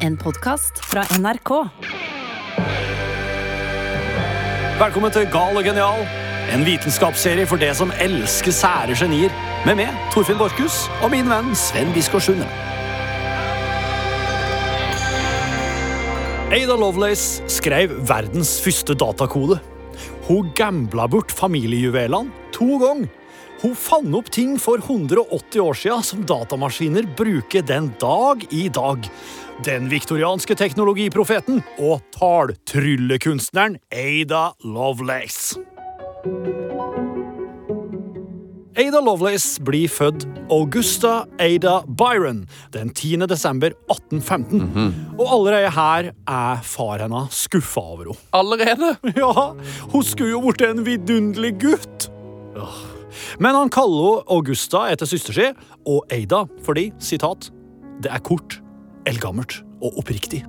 En podkast fra NRK. Velkommen til Gal og genial, en vitenskapsserie for det som elsker sære genier. Med meg, Torfinn Borchhus, og min venn Sven Biskår Sunde. Ada Lovelace skrev verdens første datakode. Hun gambla bort familiejuvelene to ganger. Hun fant opp ting for 180 år siden som datamaskiner bruker den dag i dag. Den viktorianske teknologiprofeten og taltryllekunstneren Ada Lovelace. Ada Lovelace blir født Augusta Ada Byron den 10. desember 1815. Og allerede her er far hennes skuffa over henne. Allerede? Ja, hun skulle jo blitt en vidunderlig gutt. Åh. Men han kaller henne Augusta etter søster si, og Eida fordi, sitat, det er kort, eldgammelt og oppriktig.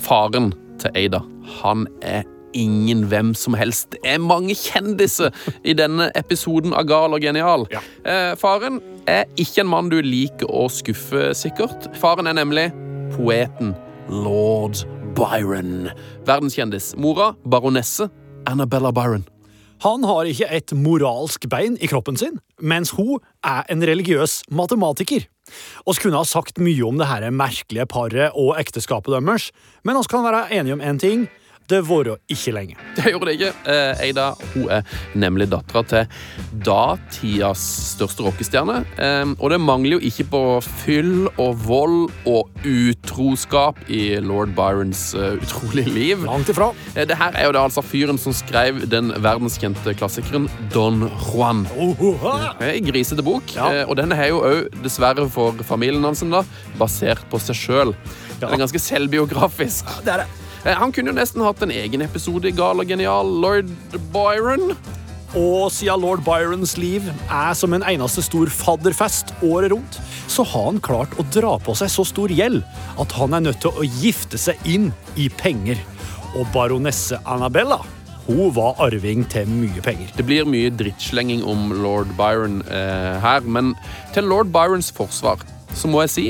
Faren til Eida, han er ingen hvem som helst. Det er mange kjendiser i denne episoden av Gal og genial. Ja. Eh, faren er ikke en mann du liker å skuffe, sikkert. Faren er nemlig poeten lord Byron. Verdenskjendis. Mora baronesse Annabella Byron. Han har ikke et moralsk bein i kroppen sin, mens hun er en religiøs matematiker. Vi kunne ha sagt mye om det her merkelige paret og ekteskapet deres, men vi kan være enige om én ting. Det varer ikke lenge. Det gjorde det ikke. Eh, Ada hun er nemlig dattera til datidas største rockestjerne. Eh, og det mangler jo ikke på fyll og vold og utroskap i lord Byrons eh, utrolige liv. Langt ifra. Eh, det her er jo da altså fyren som skrev den verdenskjente klassikeren Don Juan. En grisete bok, Ja. og den er jo òg, dessverre for familien hans, da, basert på seg sjøl. Den er ganske selvbiografisk. Det er det. Eh, Han kunne jo nesten hatt en egen episode i Gal og genial, lord Byron. Og siden lord Byrons liv er som en eneste stor fadderfest året rundt, så har han klart å dra på seg så stor gjeld at han er nødt til å gifte seg inn i penger. Og baronesse Annabella hun var arving til mye penger. Det blir mye drittslenging om lord Byron eh, her, men til lord Byrons forsvar så må jeg si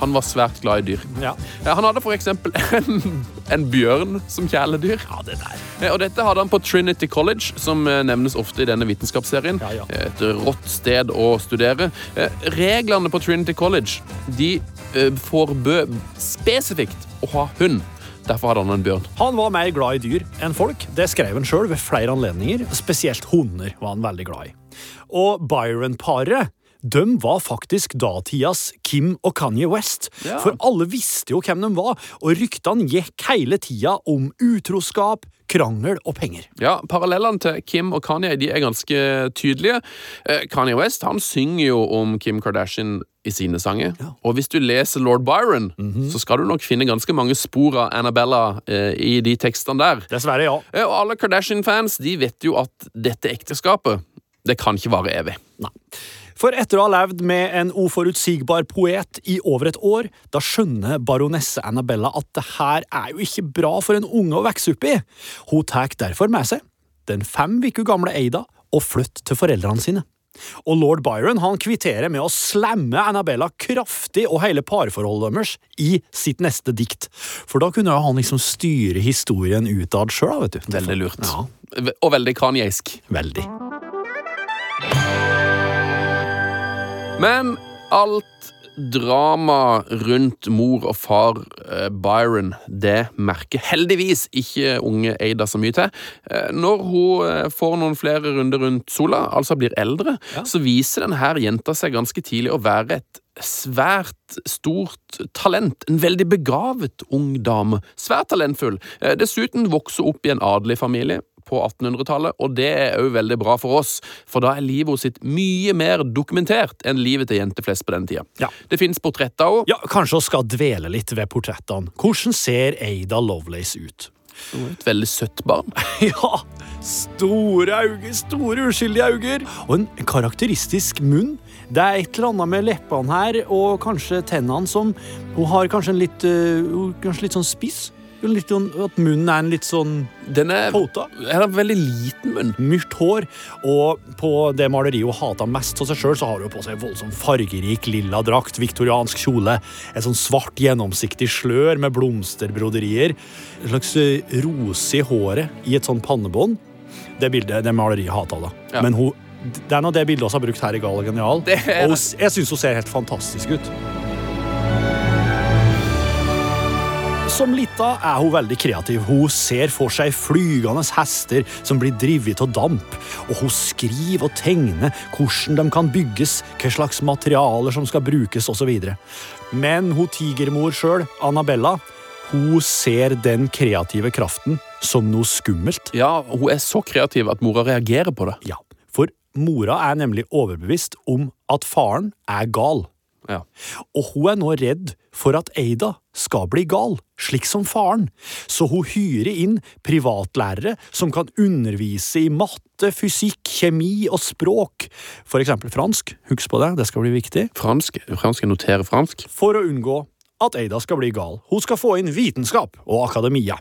han var svært glad i dyr. Ja. Eh, Han hadde eksempel en, en bjørn som kjæledyr. Ja, det der. Eh, Og dette hadde han på Trinity College, som eh, nevnes ofte i denne vitenskapsserien. Ja, ja. Et rått sted å studere. Reglene på Trinity College de forbød spesifikt å ha hund. Derfor hadde han en bjørn. Han var mer glad i dyr enn folk. Det skrev han sjøl ved flere anledninger. Spesielt hunder var han veldig glad i. Og Byron-paret de var faktisk datidas Kim og Kanye West. Ja. For alle visste jo hvem de var, og ryktene gikk hele tida om utroskap, krangel og penger. Ja, Parallellene til Kim og Kanye de er ganske tydelige. Eh, Kanye West han synger jo om Kim Kardashian i sine sanger. Og hvis du leser Lord Byron, så skal du nok finne ganske mange spor av Annabella eh, i de tekstene der. Dessverre, ja. Eh, og alle Kardashian-fans de vet jo at dette ekteskapet det kan ikke vare evig. Nei. For etter å ha levd med en uforutsigbar poet i over et år, da skjønner baronesse Annabella at det her er jo ikke bra for en unge å vokse opp i. Hun tar derfor med seg den fem uker gamle Ada og flytter til foreldrene sine. Og lord Byron han kvitterer med å slamme Annabella kraftig og hele parforholdet deres i sitt neste dikt. For da kunne han liksom styre historien utad sjøl, vet du. Veldig lurt. Ja, Og veldig kanjeisk. veldig. Men alt drama rundt mor og far eh, Byron, det merker heldigvis ikke unge Ada så mye til. Eh, Når hun eh, får noen flere runder rundt sola, altså blir eldre, så viser denne jenta seg ganske tidlig å være et svært stort talent. En veldig begavet ung dame. Svært talentfull. Dessuten vokser opp i en adelig familie på 1800-tallet, og det er òg veldig bra for oss, for da er livet sitt mye mer dokumentert enn livet til jenter flest på den tida. Ja. Det fins portretter òg. Ja, Kanskje vi skal dvele litt ved portrettene. Hvordan ser Ada Lovelace ut? Et veldig søtt barn. Ja, store øyne, store uskyldige øyne. Og en karakteristisk munn. Det er et eller annet med leppene her, og kanskje tennene som Hun har kanskje en litt, uh, kanskje litt sånn spiss. Litt sånn, at munnen er en litt sånn Den er, pota. er en veldig liten munn. Myrt hår, og på det maleriet hun hata mest av seg sjøl, har hun på seg voldsomt fargerik lilla drakt, viktoriansk kjole, et sånn svart, gjennomsiktig slør med blomsterbroderier, en slags eh, rose i håret i et sånn pannebånd. Det bildet, det maleriet hata hun, da. Ja. Men hun, det er nå det bildet vi har brukt her i Gal og genial. Er Og hun, jeg syns hun ser helt fantastisk ut. Som lita er hun veldig kreativ. Hun ser for seg flygende hester som blir drivet av damp, og hun skriver og tegner hvordan de kan bygges, hva slags materialer som skal brukes osv. Men hun tigermor sjøl, Annabella, hun ser den kreative kraften som noe skummelt. Ja, hun er så kreativ at mora reagerer på det. Ja, for mora er nemlig overbevist om at faren er gal. Ja. Og hun er nå redd for at Ada skal bli gal, slik som faren, så hun hyrer inn privatlærere som kan undervise i matte, fysikk, kjemi og språk, for eksempel fransk, husk på det, det skal bli viktig, Fransk, fransk noterer fransk. for å unngå at Eida skal bli gal. Hun skal få inn vitenskap og akademia.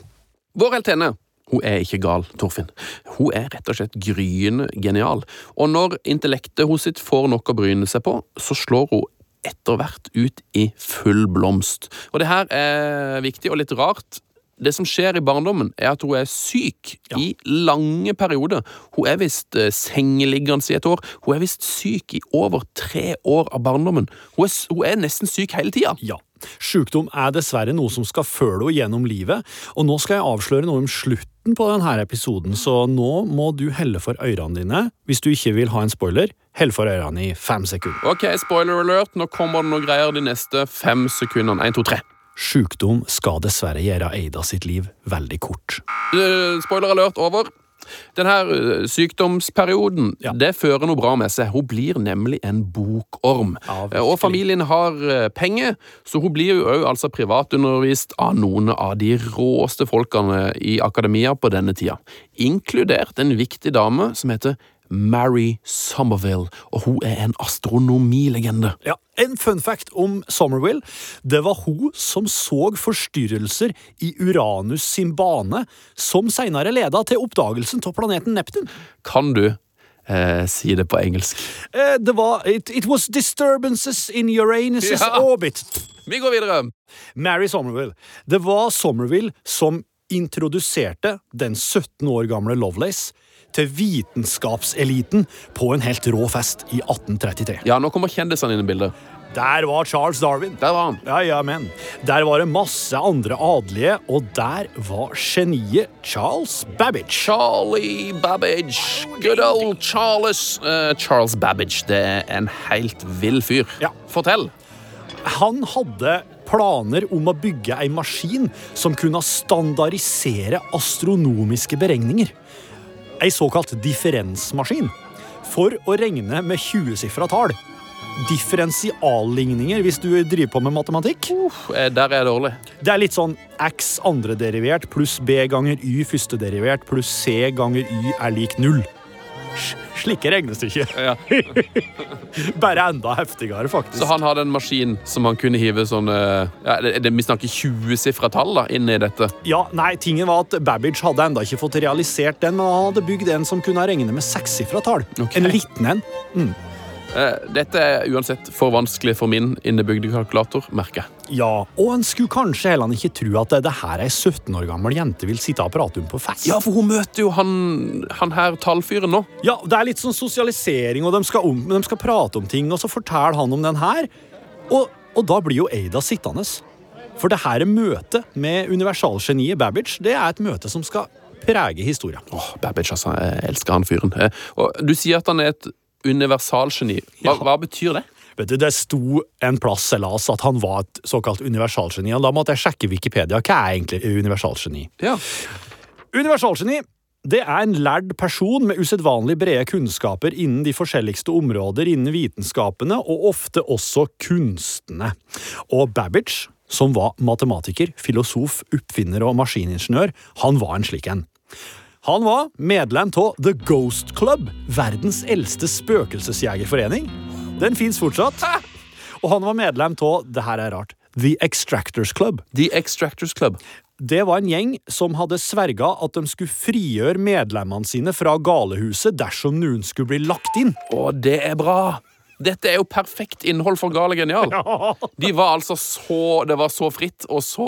Vår heltene hun er ikke gal, Torfinn. Hun er rett og slett gryende genial. Og når intellektet hos sitt får nok å bryne seg på, så slår hun etter hvert ut i full blomst. Og det her er viktig og litt rart. Det som skjer i barndommen, er at hun er syk i lange perioder. Hun er visst eh, sengeliggende i et år. Hun er visst syk i over tre år av barndommen. Hun er, hun er nesten syk hele tida. Ja, sykdom er dessverre noe som skal følge henne gjennom livet, og nå skal jeg avsløre noe om slutten på denne episoden, så nå må du helle for ørene dine. Hvis du ikke vil ha en spoiler, hell for ørene i fem sekunder. Ok, spoiler alert. Nå kommer det noe greier de neste fem sekundene. Én, to, tre. Sjukdom skal dessverre gjøre Eida sitt liv veldig kort. Uh, Spoiler alert over. Den her eh, sykdomsperioden Ja. det fører noe bra med seg. Hun blir nemlig en bokorm. Ja, Eh, og familien har eh, penger, så hun blir jo òg altså privatundervist av noen av de råeste folkene i akademia på denne tida. Inkludert en viktig dame som heter Mary Somerville, og hun er en astronomilegende. Ja, En fun fact om Somerville. Det var hun som så forstyrrelser i Uranus sin bane, som senere leda til oppdagelsen av planeten Neptun. Kan du eh, si det på engelsk? Eh, Det var it, it was disturbances in Uranus' Ja. orbit. Vi går videre. Mary Somerville. Det var Somerville som introduserte den 17 år gamle Lovelace til vitenskapseliten på en helt rå fest i 1833. Ja, nå kommer kjendisene inn i bildet. Der var Charles Darwin. Der var han. Ja, ja, men. Der var det masse andre adelige, og der var geniet Charles Babbage. Charlie Babbage. Good old Charles. Uh, Charles Babbage. Det er en helt vill fyr. Ja. Fortell. Han hadde planer om å bygge ei maskin som kunne standardisere astronomiske beregninger. Ei såkalt differensmaskin. For å regne med 20-sifra tall. Differensialligninger, hvis du driver på med matematikk. Uh, Der er jeg dårlig. Det er litt sånn x andrederivert pluss b ganger y førstederivert pluss c ganger y er lik null. Slike regnestykker. Ja. Bare enda heftigere, faktisk. Så han hadde en maskin som han kunne hive sånn eh, ja, det, Vi snakker 20-sifra tall da, inn i dette. Ja, nei, tingen var at Babbage hadde enda ikke fått realisert den, men han hadde bygd en som kunne regne med sekssifra tall. Okay. En liten en. Eh, Dette er uansett for vanskelig for min innebygde kalkulator, merker jeg. Ja, og en skulle kanskje heller ikke tro at det, det her ei 17 år gammel jente vil sitte og prate om på fest. Ja, for hun møter jo han, han her tallfyren nå. Ja, det er litt sånn sosialisering, og de skal, om, de skal prate om ting, og så forteller han om den her. Og, og da blir jo Ada sittende. For det her møtet med universalgeniet Babbage, det er et møte som skal prege historien. Åh, Babbage, altså. Jeg elsker han fyren. Eh, Og du sier at han er et universalgeni. Hva, hva betyr det? Vet du, Det sto en plass jeg at han var et såkalt universalgeni. Da måtte jeg sjekke Wikipedia. Hva er egentlig universalgeni? Ja. Universalgeni det er en lærd person med usedvanlig brede kunnskaper innen de forskjelligste områder innen vitenskapene, og ofte også kunstene. Og Babbage, som var matematiker, filosof, oppfinner og maskiningeniør, han var en slik en. Han var medlem av The Ghost Club, verdens eldste spøkelsesjegerforening. Den fins fortsatt. Og han var medlem av det her er rart, The Extractors Club. The Extractors Club. Det var en gjeng som hadde sverga at de skulle frigjøre medlemmene sine fra galehuset dersom noen skulle bli lagt inn. Å, det er bra! Dette er jo perfekt innhold for Gale genial. De var altså så Det var så fritt og så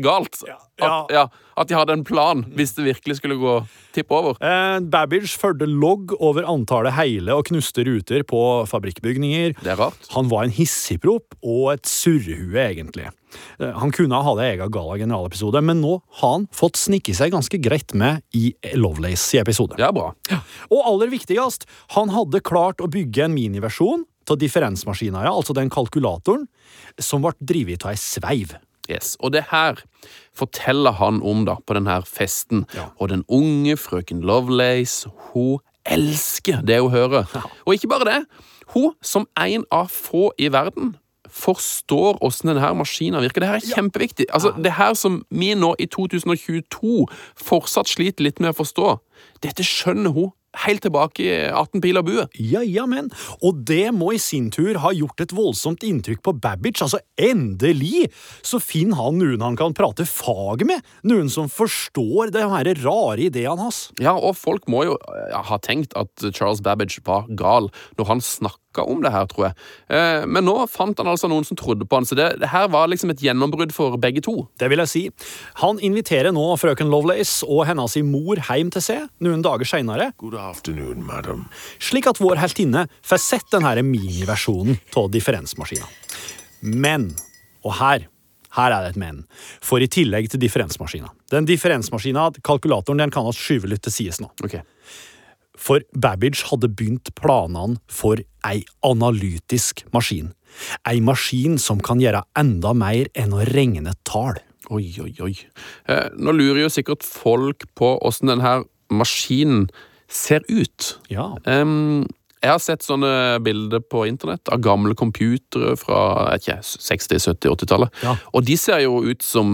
galt at, ja, at de hadde en plan hvis det virkelig skulle gå tippe over. Eh, Babbage førte logg over antallet hele og knuste ruter på fabrikkbygninger. Det er rart. Han var en hissigprop og et surrehue, egentlig. Eh, Han kunne ha en egen Gala generalepisode, men nå har han fått snike seg ganske greit med i Lovelace i episode. Ja, bra. Og aller viktigst, han hadde klart å bygge en miniversjon av differensmaskina, ja, altså den kalkulatoren, som ble drevet av ei sveiv. Yes. Og det her forteller han om da, på denne festen. Ja. Og den unge frøken Lovelace, hun elsker det hun hører. Og ikke bare det. Hun, som en av få i verden, forstår åssen denne maskinen virker. Det her er kjempeviktig. Altså, Det her som vi nå i 2022 fortsatt sliter litt med å forstå, dette skjønner hun helt tilbake i 18 pil og bue. Ja, ja, men. Og det må i sin tur ha gjort et voldsomt inntrykk på Babbage. Altså, endelig så finner han noen han kan prate fag med. Noen som forstår de her rare ideene hans. Ja, og folk må jo ha tenkt at Charles Babbage var gal når han snakka om det her, tror jeg. Eh, men nå fant han altså noen som trodde på han, så det, det her var liksom et gjennombrudd for begge to. Det vil jeg si. Han inviterer nå frøken Lovelace og hennes mor hjem til seg noen dager seinere, God. Slik at vår heltinne får sett denne miniversjonen av differensmaskina. Men, og her her er det et men. For i tillegg til differensmaskina Den differensmaskina, kalkulatoren, den kan vi skyve litt til sides nå. Okay. For Babbage hadde begynt planene for ei analytisk maskin. Ei maskin som kan gjøre enda mer enn å regne tall. Oi, oi, oi. Eh, nå lurer jo sikkert folk på åssen denne maskinen ser ut. Ja. Um, jeg har sett sånne bilder på internett av gamle computere fra ikke, 60-, 70-, 80-tallet. Ja. Og de ser jo ut som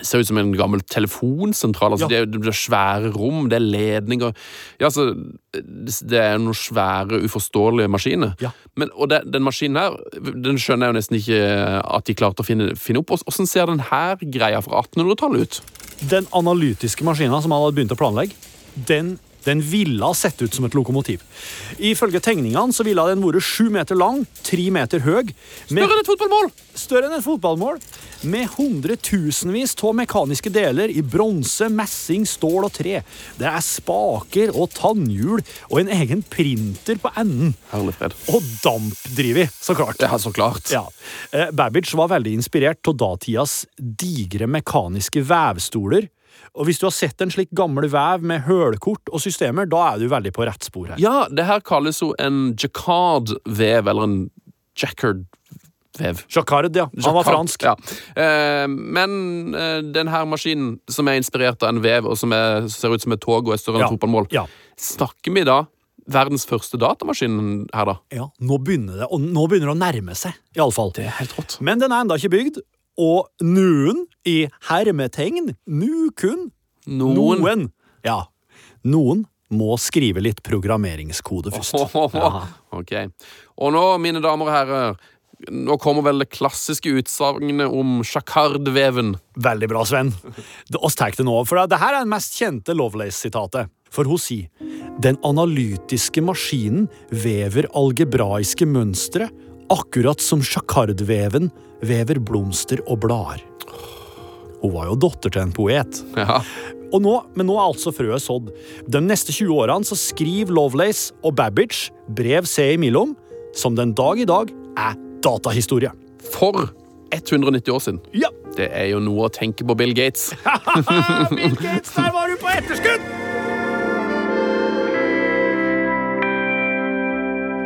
ser ut som en gammel telefonsentral. Altså, Ja. det, er, det er svære rom, det er ledninger ja, altså, Det er noen svære, uforståelige maskiner. Ja. Men, og det, den maskinen her den skjønner jeg jo nesten ikke at de klarte å finne, finne opp. Åssen ser den her greia fra 1800-tallet ut? Den analytiske maskina som han hadde begynt å planlegge, den, den ville ha sett ut som et lokomotiv. Ifølge tegningene så ville den vært sju meter lang, tre meter høy, med, Større enn et fotballmål! større enn et fotballmål, med hundretusenvis av mekaniske deler i bronse, messing, stål og tre. Det er spaker og tannhjul og en egen printer på enden. Herlig fred. Og dampdriver, så klart. Ja, så klart. Ja. Eh, Babbage var veldig inspirert av datidas digre mekaniske vevstoler. Og hvis du har sett en slik gammel vev med hølkort og systemer, da er du veldig på rett spor her. Ja, det her kalles jo en jacquard-vev, eller en jacquard-vev. Jacquard, ja. Han var fransk. Ja. Eh, men eh, den her maskinen, som er inspirert av en vev, og som er, ser ut som et tog og er større enn Ja, fotballmål, ja. snakker vi da verdens første datamaskin her, da? Ja, nå begynner det, og nå begynner det å nærme seg, iallfall. Det helt rått. Men den er enda ikke bygd, og noen, i hermetegn, nu kun, Noen. noen, ja, noen må skrive litt programmeringskode først. Ja. Ok. Og nå, mine damer og herrer, nå kommer vel det klassiske utsagnet om jacquard-veven. Veldig bra, Sven. Oss tar det nå, for det her er det mest kjente Lovelace-sitatet. For hun sier Den analytiske maskinen vever algebraiske mønstre, akkurat som jacquardveven vever blomster og blader. Hun var jo datter til en poet. Ja. Nå, men nå er altså frøet sådd. De neste 20 årene så skriver Lovelace og Babbage brev seg imellom, som den dag i dag er datahistorie. For 190 år siden. Ja! Det er jo noe å tenke på Bill Gates. Bill Gates, der var du på etterskudd!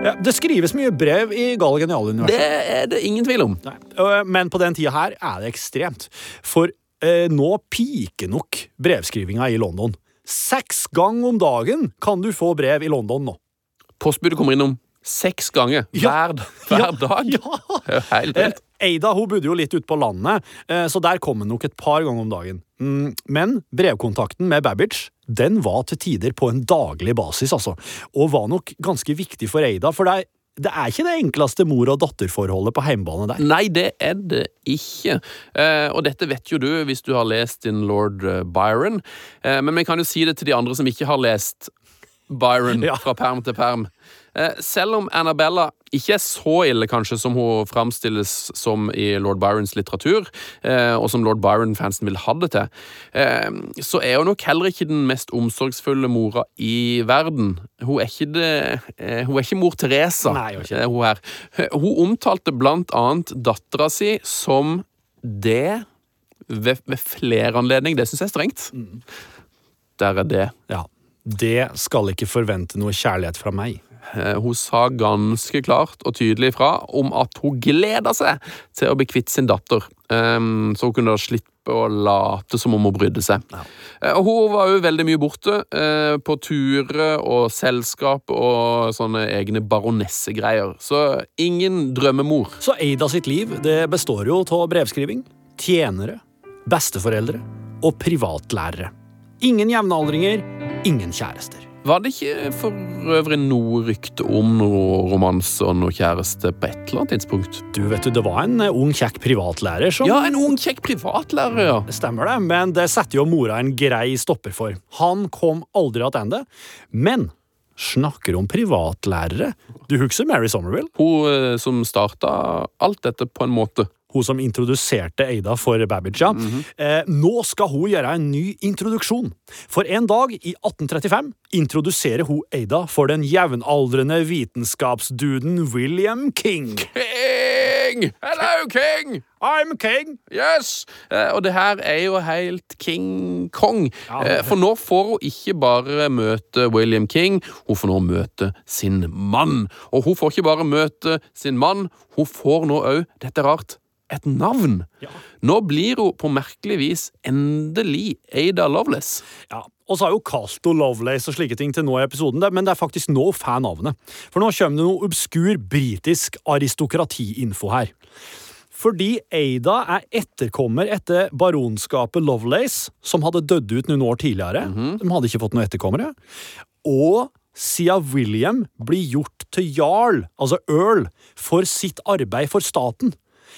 Ja, det skrives mye brev i Gale Geniale-universet. Det er det ingen tvil om. Nei. Øh, Men på den tida her er det ekstremt. For eh, nå piker nok brevskrivinga i London. Seks ganger om dagen kan du få brev i London nå. Postbudet kommer innom seks ganger Ja. hver, hver Ja, dag. Ja. Helt Eh, vilt. Eida hun bodde jo litt ute på landet, eh, så der kom hun nok et par ganger om dagen. Mm, Men brevkontakten med Babbage den var til tider på en daglig basis, altså. Og var nok ganske viktig for Eida, for det, det er ikke det enkleste mor- og datterforholdet på hjemmebane der. Nei, det er det ikke. Eh, og dette vet jo du hvis du har lest din lord eh, Byron. Eh, men vi kan jo si det til de andre som ikke har lest Byron Ja. fra perm til perm. Eh, selv om Annabella ikke er så ille kanskje som hun framstilles som i lord Byrons litteratur, eh, og som lord Byron-fansen vil ha det til, eh, så er hun nok heller ikke den mest omsorgsfulle mora i verden. Hun er ikke, det, hun er ikke mor Teresa, Nei, er ikke hun her. Hun omtalte blant annet dattera si som det ved, ved flere anledninger. Det syns jeg er strengt. Mm. Der er det. Ja, Det skal ikke forvente noe kjærlighet fra meg. Eh, Hun sa ganske klart og tydelig fra om at hun gleda seg til å bli kvitt sin datter, Ehm, så hun kunne da slippe å late som om hun brydde seg. Ja. Og Hun var jo veldig mye borte, eh, på turer og selskap og sånne egne baronessegreier. Så ingen drømmemor. Så Ada sitt liv det består jo av brevskriving, tjenere, besteforeldre og privatlærere. Ingen jevnaldringer, ingen kjærester. Var det ikke for øvrig noe rykte om noe romanse og noe kjæreste på et eller annet tidspunkt? Du vet du, Det var en eh, ung, kjekk privatlærer som Ja, en ung, kjekk privatlærer, ja. Stemmer det, men det setter jo mora en grei stopper for. Han kom aldri tilbake. Men snakker om privatlærere. Du husker Mary Somerville? Hun eh, som starta alt dette på en måte. Hun som introduserte Eida for Babbage. -hmm. eh, nå skal hun gjøre en ny introduksjon. For en dag i 1835 introduserer hun Eida for den jevnaldrende vitenskapsduden William King. King! Hello, King! I'm King! Yes! Eh, og det her er jo helt King Kong. Ja. Eh, for nå får hun ikke bare møte William King, hun får nå møte sin mann. Og hun får ikke bare møte sin mann, hun får nå òg, dette er rart, et navn. Ja. Nå blir hun på merkelig vis endelig Ada Loveless. Ja, og så har jo kalt henne Lovelace og slike ting til nå i episoden, men det er faktisk nå får navnet. For nå kommer det noe obskur britisk aristokratiinfo her. Fordi Ada er etterkommer etter baronskapet Lovelace, som hadde dødd ut noen år tidligere. De hadde ikke fått noen etterkommere. Og siden William blir gjort til jarl, altså earl, for sitt arbeid for staten,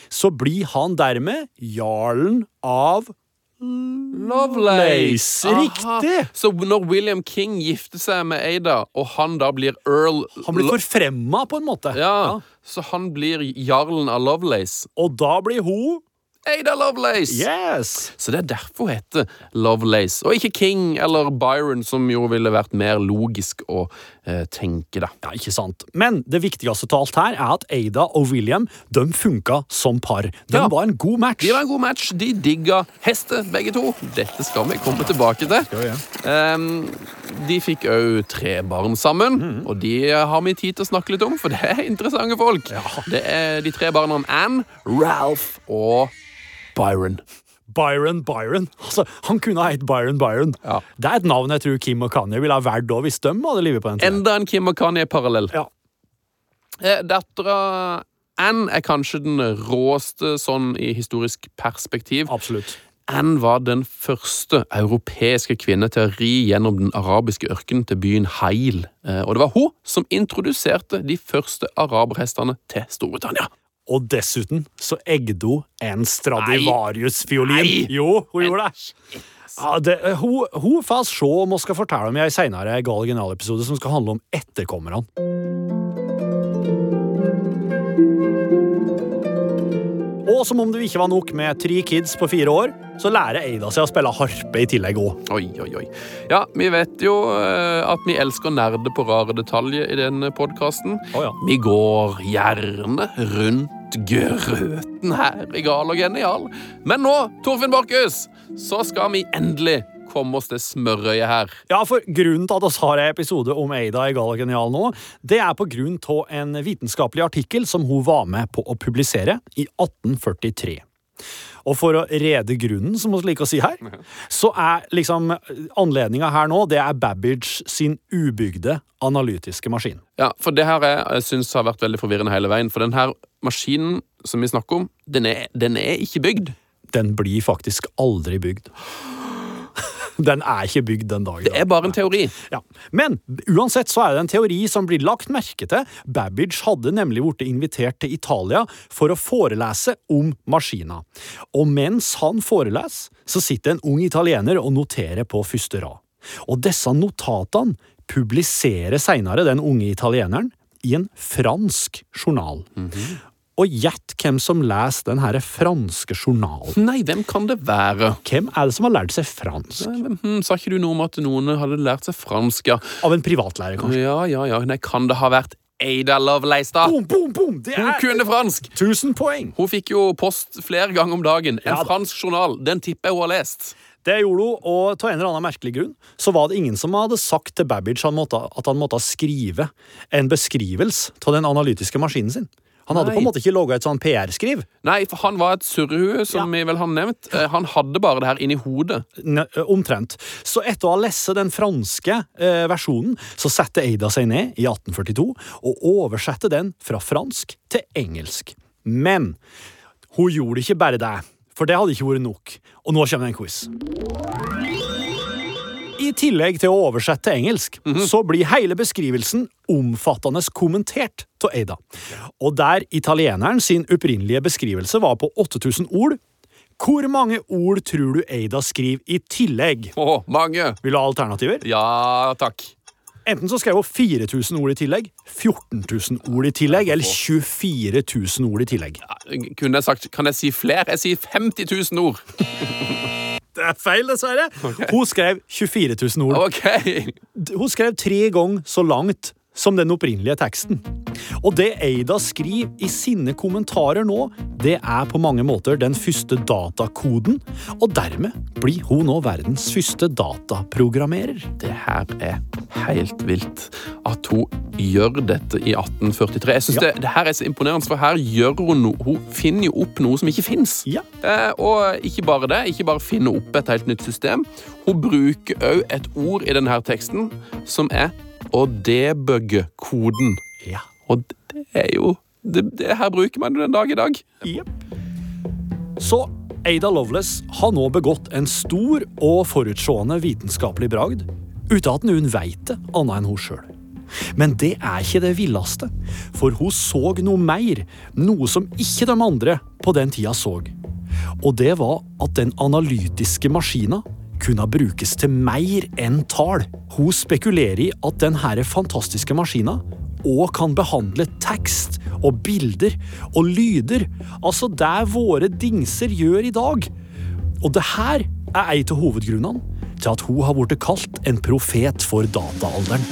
så blir han dermed jarlen av Lovelace! Lace, riktig. Så når William King gifter seg med Ada, og han da blir earl Han blir forfremma, på en måte. ja, så han blir jarlen av Lovelace. Og da blir hun Ada Lovelace! Yes! Så det er derfor hun heter Lovelace, og ikke King eller Byron, som jo ville vært mer logisk å eh, tenke, da. Ja, ikke sant. Men det viktigste av alt her er at Ada og William de funka som par. De Ja. var en god match. De var en god match. De digga hester, begge to. Dette skal vi komme tilbake til. Ehm, de fikk òg tre barn sammen, Mm. og de har vi tid til å snakke litt om, for det er interessante folk. Det er de tre barna Anne, Ralph og Byron. Byron Byron. Altså, Han kunne ha hett Byron Byron. Ja. Det er et navn jeg tror Kim og Kanye ville ha valgt òg hvis de hadde livet på den tida. Enda en Kim og Kanye-parallell. Ja. Eh, Dattera Anne er kanskje den råeste sånn i historisk perspektiv. Absolutt. Anne var den første europeiske kvinne til å ri gjennom den arabiske ørkenen til byen Hail. Eh, Og det var hun som introduserte de første araberhestene til Storbritannia. Og dessuten så eggde hun en Stradivarius-fiolin. Jo, hun gjorde det. Ja, det hun, hun får se om hun skal fortelle om i en senere Gal Genial-episode som skal handle om etterkommerne. Og som om det ikke var nok med tre kids på fire år, så lærer Eida seg å spille harpe i tillegg òg. Oi, oi, oi. Ja, vi vet jo eh, at vi elsker nerde på rare detaljer i denne podkasten. Oh, ja. Vi går gjerne rundt grøten her i Gal og genial. Men nå, Torfinn Borchhus, så skal vi endelig komme oss til smørøyet her. Ja, for grunnen til at vi har en episode om Eida i Gal og Genial nå, det er på grunn av en vitenskapelig artikkel som hun var med på å publisere i 1843. Og for å rede grunnen, som vi liker å si her, så er liksom anledninga her nå, det er Babbage sin ubygde analytiske maskin. Ja, for det her er, jeg synes har vært veldig forvirrende hele veien. For den her maskinen som vi snakker om, den er, den er ikke bygd. Den blir faktisk aldri bygd. Den er ikke bygd den dagen. Det er bare en teori. Ja. Men uansett så er det en teori som blir lagt merke til. Babbage hadde nemlig blitt invitert til Italia for å forelese om maskina. Og mens han foreleser, så sitter en ung italiener og noterer på første rad. Og disse notatene publiserer seinere den unge italieneren i en fransk journal. Og gjett hvem som leser den her franske journalen. Nei, hvem kan det være? Hvem er det som har lært seg fransk? Hm, sa ikke du noe om at noen hadde lært seg fransk, ja? Av en privatlærer, kanskje? Ja, ja, ja. Nei, kan det ha vært Ada Lovelace, da? Boom, boom, boom! Det Hun er kunne fransk! 1000 poeng! Hun fikk jo post flere ganger om dagen. En Ja fransk journal. Den tipper jeg hun har lest. Det gjorde hun, og til en eller annen merkelig grunn så var det ingen som hadde sagt til Babbage han måtte, at han måtte skrive en beskrivelse av den analytiske maskinen sin. Han hadde Nei. på en måte ikke logga et sånn PR-skriv. Nei, for han var et surrehue, som vi vel har nevnt. Eh, Han hadde bare det her inni hodet. Ne- Omtrent. Så etter å ha lest den franske eh, versjonen, så setter Eida seg ned i 1842 og oversetter den fra fransk til engelsk. Men hun gjorde ikke bare det, for det hadde ikke vært nok. Og nå kommer det en quiz. I tillegg til å oversette til engelsk, så blir hele beskrivelsen omfattende kommentert av Ada. Og der italieneren sin opprinnelige beskrivelse var på 8000 ord, hvor mange ord tror du Ada skriver i tillegg? Åh, mange! Vil du ha alternativer? Ja, takk. Enten så skrev hun 4000 ord i tillegg, 14 000 ord i tillegg, eller 24 000 ord i tillegg. Kunne jeg sagt Kan jeg si flere? Jeg sier 50 000 ord. Det er feil, dessverre. Hun skrev 24 000 ord. Okay. Hun skrev tre ganger så langt som den opprinnelige teksten. Og det Eida skriver i sine kommentarer nå, det er på mange måter den første datakoden, og dermed blir hun nå verdens første dataprogrammerer. Det her er helt vilt. At hun gjør dette i 1843. Jeg synes Ja. det, det her er så imponerende, for her gjør hun noe Hun finner jo opp noe som ikke fins. Ja. Eh, og ikke bare det, ikke bare finne opp et helt nytt system. Hun bruker òg et ord i denne teksten som er å debugge koden. Ja. Og det er jo det, det her bruker man jo den dag i dag. Yep. Så Ada Lovelace har nå begått en stor og forutseende vitenskapelig bragd, uten at hun veit det annet enn hun sjøl. Men det er ikke det villeste, for hun så noe mer, noe som ikke de andre på den tida så. Og det var at den analytiske maskina kunne brukes til mer enn tall. Hun spekulerer i at denne fantastiske maskina og kan behandle tekst og bilder og lyder, altså det våre dingser gjør i dag. Og det her er en av hovedgrunnene til at hun har blitt kalt en profet for dataalderen.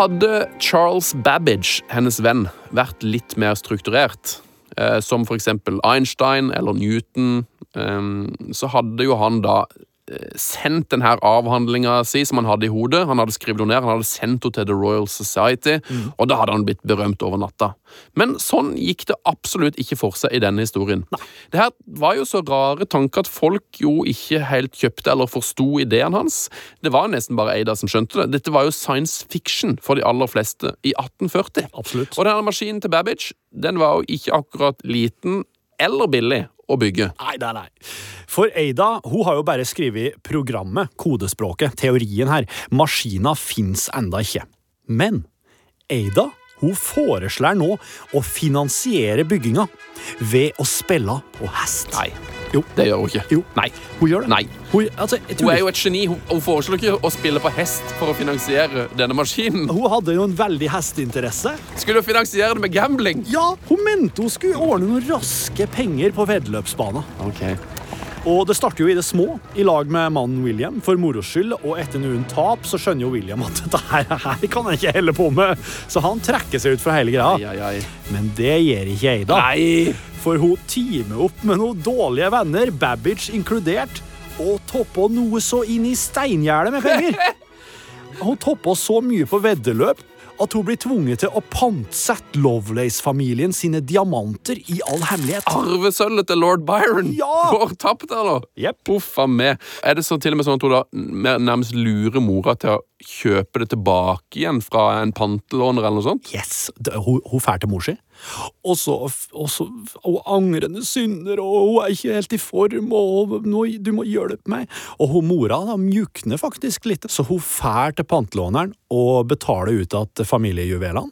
Hadde Charles Babbage, hennes venn, vært litt mer strukturert, eh, som for eksempel Einstein eller Newton, eh, så hadde jo han da sendt denne avhandlinga si som han hadde i hodet. Han hadde skrevet henne ned, han hadde sendt henne til The Royal Society, og da hadde han blitt berømt over natta. Men sånn gikk det absolutt ikke for seg i denne historien. Det her var jo så rare tanker at folk jo ikke helt kjøpte eller forsto ideen hans. Det var nesten bare Ada som skjønte det. Dette var jo science fiction for de aller fleste i 1840. Absolutt. Og denne maskinen til Babbage den var jo ikke akkurat liten eller billig å bygge. Nei, nei, nei. For Eida hun har jo bare skrevet programmet, kodespråket, teorien her. Maskina fins enda ikke. Men Ada hun foreslår nå å finansiere bygginga ved å spille på hest. Nei, Jo. det gjør hun ikke. Jo. Nei. Hun gjør det. Nei. Hun, altså, Hun er jo et geni. Hun, hun foreslår ikke å spille på hest for å finansiere denne maskinen. hun hadde jo en veldig hesteinteresse. Skulle hun finansiere det med gambling? Ja, hun mente hun skulle ordne noen raske penger på veddeløpsbanen. Ok. Og det starter jo i det små, i lag med mannen William, for moro skyld, og etter noen tap så skjønner jo William at dette her, her kan han ikke helle på med, så han trekker seg ut fra hele greia. Ai, ai, ai. Men det gjør ikke Eida. Nei! for hun teamer opp med noen dårlige venner, Babbage inkludert, og topper noe så inn i steingjerdet med penger. Hun topper så mye på veddeløp at hun blir tvunget til å pantsette Lovelace-familien sine diamanter i all hemmelighet. Arvesølvet til lord Byron Ja! går tapt, eller? Yep. Uff a meg. Er det så til og med sånn at hun da nærmest lurer mora til å kjøpe det tilbake igjen fra en pantelåner eller noe sånt? Yes, hun, hun fær til mor si. Og så, og så og angrende synder, og hun er ikke helt i form, og nå, du må hjelpe meg. Og hun mora da mjukner faktisk litt, så hun fær til pantelåneren og betaler ut igjen familiejuvelene.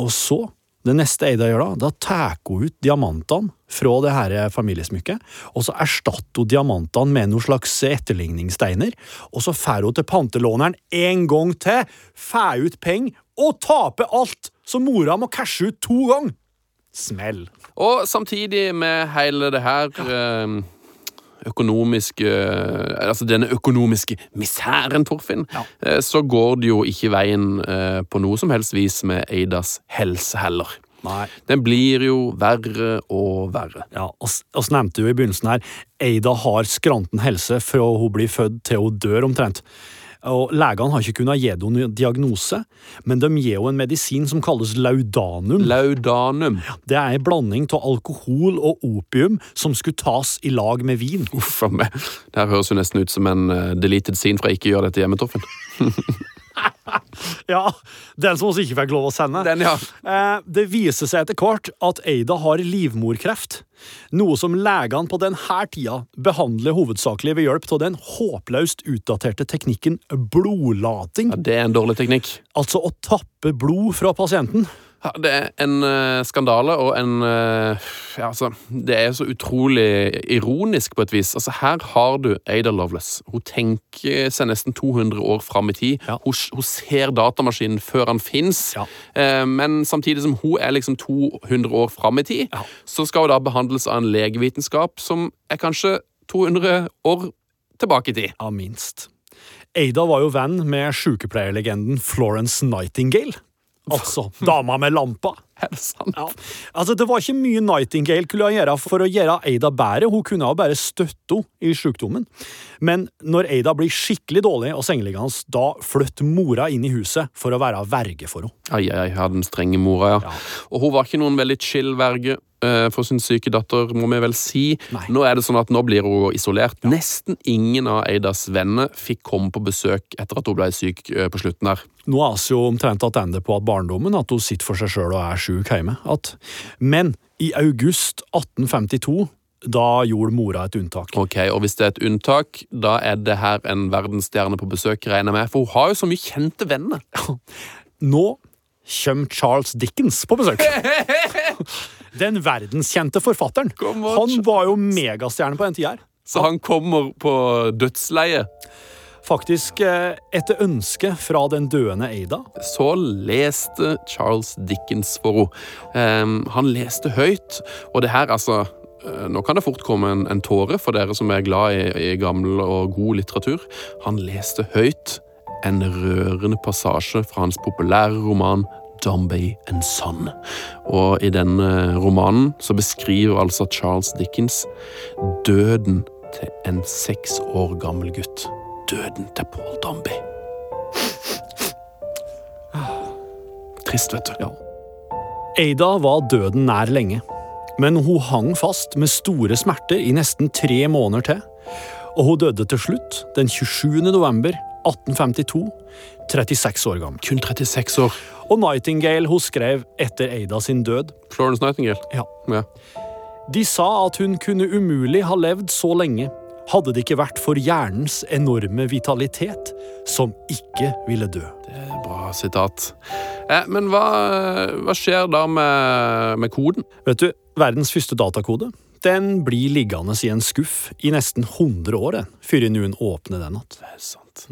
Og så, det neste Eida gjør da, da tar hun ut diamantene fra det her familiesmykket, og så erstatter hun diamantene med noen slags etterligningssteiner, og så fær hun til pantelåneren en gang til, fær ut penger, og taper alt, så mora må cashe ut to ganger. Smell. Og samtidig med hele det her eh, økonomiske Altså denne økonomiske misæren, Torfinn, Ja. eh, så går det jo ikke veien eh, på noe som helst vis med Eidas helse heller. Nei. Den blir jo verre og verre. Ja, oss nevnte jo i begynnelsen her, Eida har skranten helse fra hun blir født til hun dør omtrent. Og Legene har ikke kunnet gi noen diagnose, men de gir henne en medisin som kalles laudanum. Laudanum. Det er en blanding av alkohol og opium som skulle tas i lag med vin. Uff a meg. Det her høres jo nesten ut som en uh, deleted scene fra Ikke gjør dette hjemme, Torfinn. Ja, Den som vi ikke fikk lov å sende. Den, ja. Eh, det viser seg etter hvert at Eida har livmorkreft, noe som legene på denne tida behandler hovedsakelig ved hjelp av den håpløst utdaterte teknikken blodlating. ja. Det er en dårlig teknikk. Altså å tappe blod fra pasienten. Ja, det er en uh, skandale, og en uh, ja, altså, Det er så utrolig ironisk på et vis. Altså, Her har du Ada Lovelace. Hun tenker seg nesten 200 år fram i tid. Ja. Hun, hun ser datamaskinen før han fins. Ja. uh, men samtidig som hun er liksom 200 år fram i tid, så skal hun da behandles av en legevitenskap som er kanskje 200 år tilbake i tid. Ja, minst. Ada var jo venn med sykepleierlegenden Florence Nightingale. Altså dama med lampa. Er det sant? Ja. Altså, Det var ikke mye Nightingale kunne gjøre for å gjøre Aida bedre. Hun kunne jo bare støtte henne i sykdommen. Men når Aida blir skikkelig dårlig og sengeliggende, da flytter mora inn i huset for å være verge for henne. Ai, ai, ai, den strenge mora, ja. Ja. Og hun var ikke noen veldig chill verge for sin syke datter, må vi vel si. Nei. Nå er det sånn at nå blir hun isolert. Nesten ingen av Eidas venner fikk komme på besøk etter at hun ble syk eh, på slutten der. Nå er vi jo omtrent tilbake på at barndommen, at hun sitter for seg sjøl og er sjuk hjemme. At, men i august 1852, da gjorde mora et unntak. Ok, Og hvis det er et unntak, da er det her en verdensstjerne på besøk, regner jeg med. For hun har jo så mye kjente venner. Nå kommer Charles Dickens på besøk. Den verdenskjente forfatteren. Han var jo megastjerne på den tida her. Så han kommer på dødsleiet. Faktisk eh, etter ønske fra den døende Ada. så leste Charles Dickens for henne. Ehm, han leste høyt, og det her, altså eh, Nå kan det fort komme en, en tåre for dere som er glad i, i gammel og god litteratur. Han leste høyt en rørende passasje fra hans populære roman Dombey and Son. Og i denne romanen så beskriver altså Charles Dickens døden til en seks år gammel gutt. Døden til Paul Dombey. Trist, vet du. Ja. Ada var døden nær lenge, men hun hang fast med store smerter i nesten tre måneder til, og hun døde til slutt den 27. november 1852, 36 år gammel. Kun 36 år. Og Nightingale hun skrev etter Ada sin død. Florence Nightingale. Ja. Ja. De sa at hun kunne umulig ha levd så lenge, hadde det ikke vært for hjernens enorme vitalitet, som ikke ville dø. Det er Bra sitat. Eh, men hva, hva skjer da med, med koden? Vet du, verdens første datakode den blir liggende i en skuff i nesten 100 år, før noen åpner den igjen. Sant.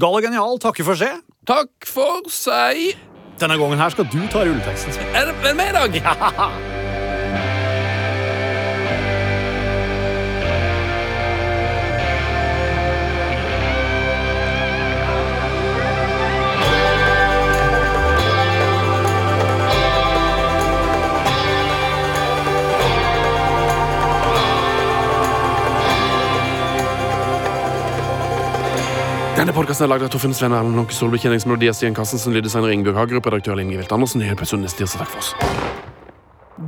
Gal og genial takker for seg. Takk for seg. Denne gangen her skal du ta rulleteksten. Er det meg i dag? Denne podkasten er lagd av Torfinn Sveen Erlend Lånke Solberg, kjenningsmelodi av Stian Karstensen, lyddesigner Ingebjørg Hagerup, redaktør Linn Gevilt Andersen, episode neste tirsdag. Takk for oss.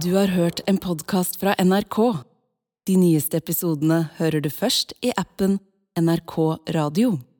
Du har hørt en podkast fra NRK. De nyeste episodene hører du først i appen NRK Radio.